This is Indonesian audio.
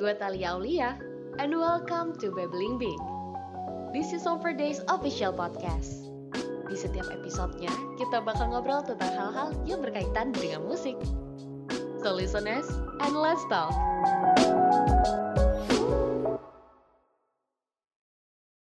gue Talia Aulia, and welcome to Babbling Big. This is Overday's official podcast. Di setiap episodenya, kita bakal ngobrol tentang hal-hal yang berkaitan dengan musik. So listeners, and let's talk!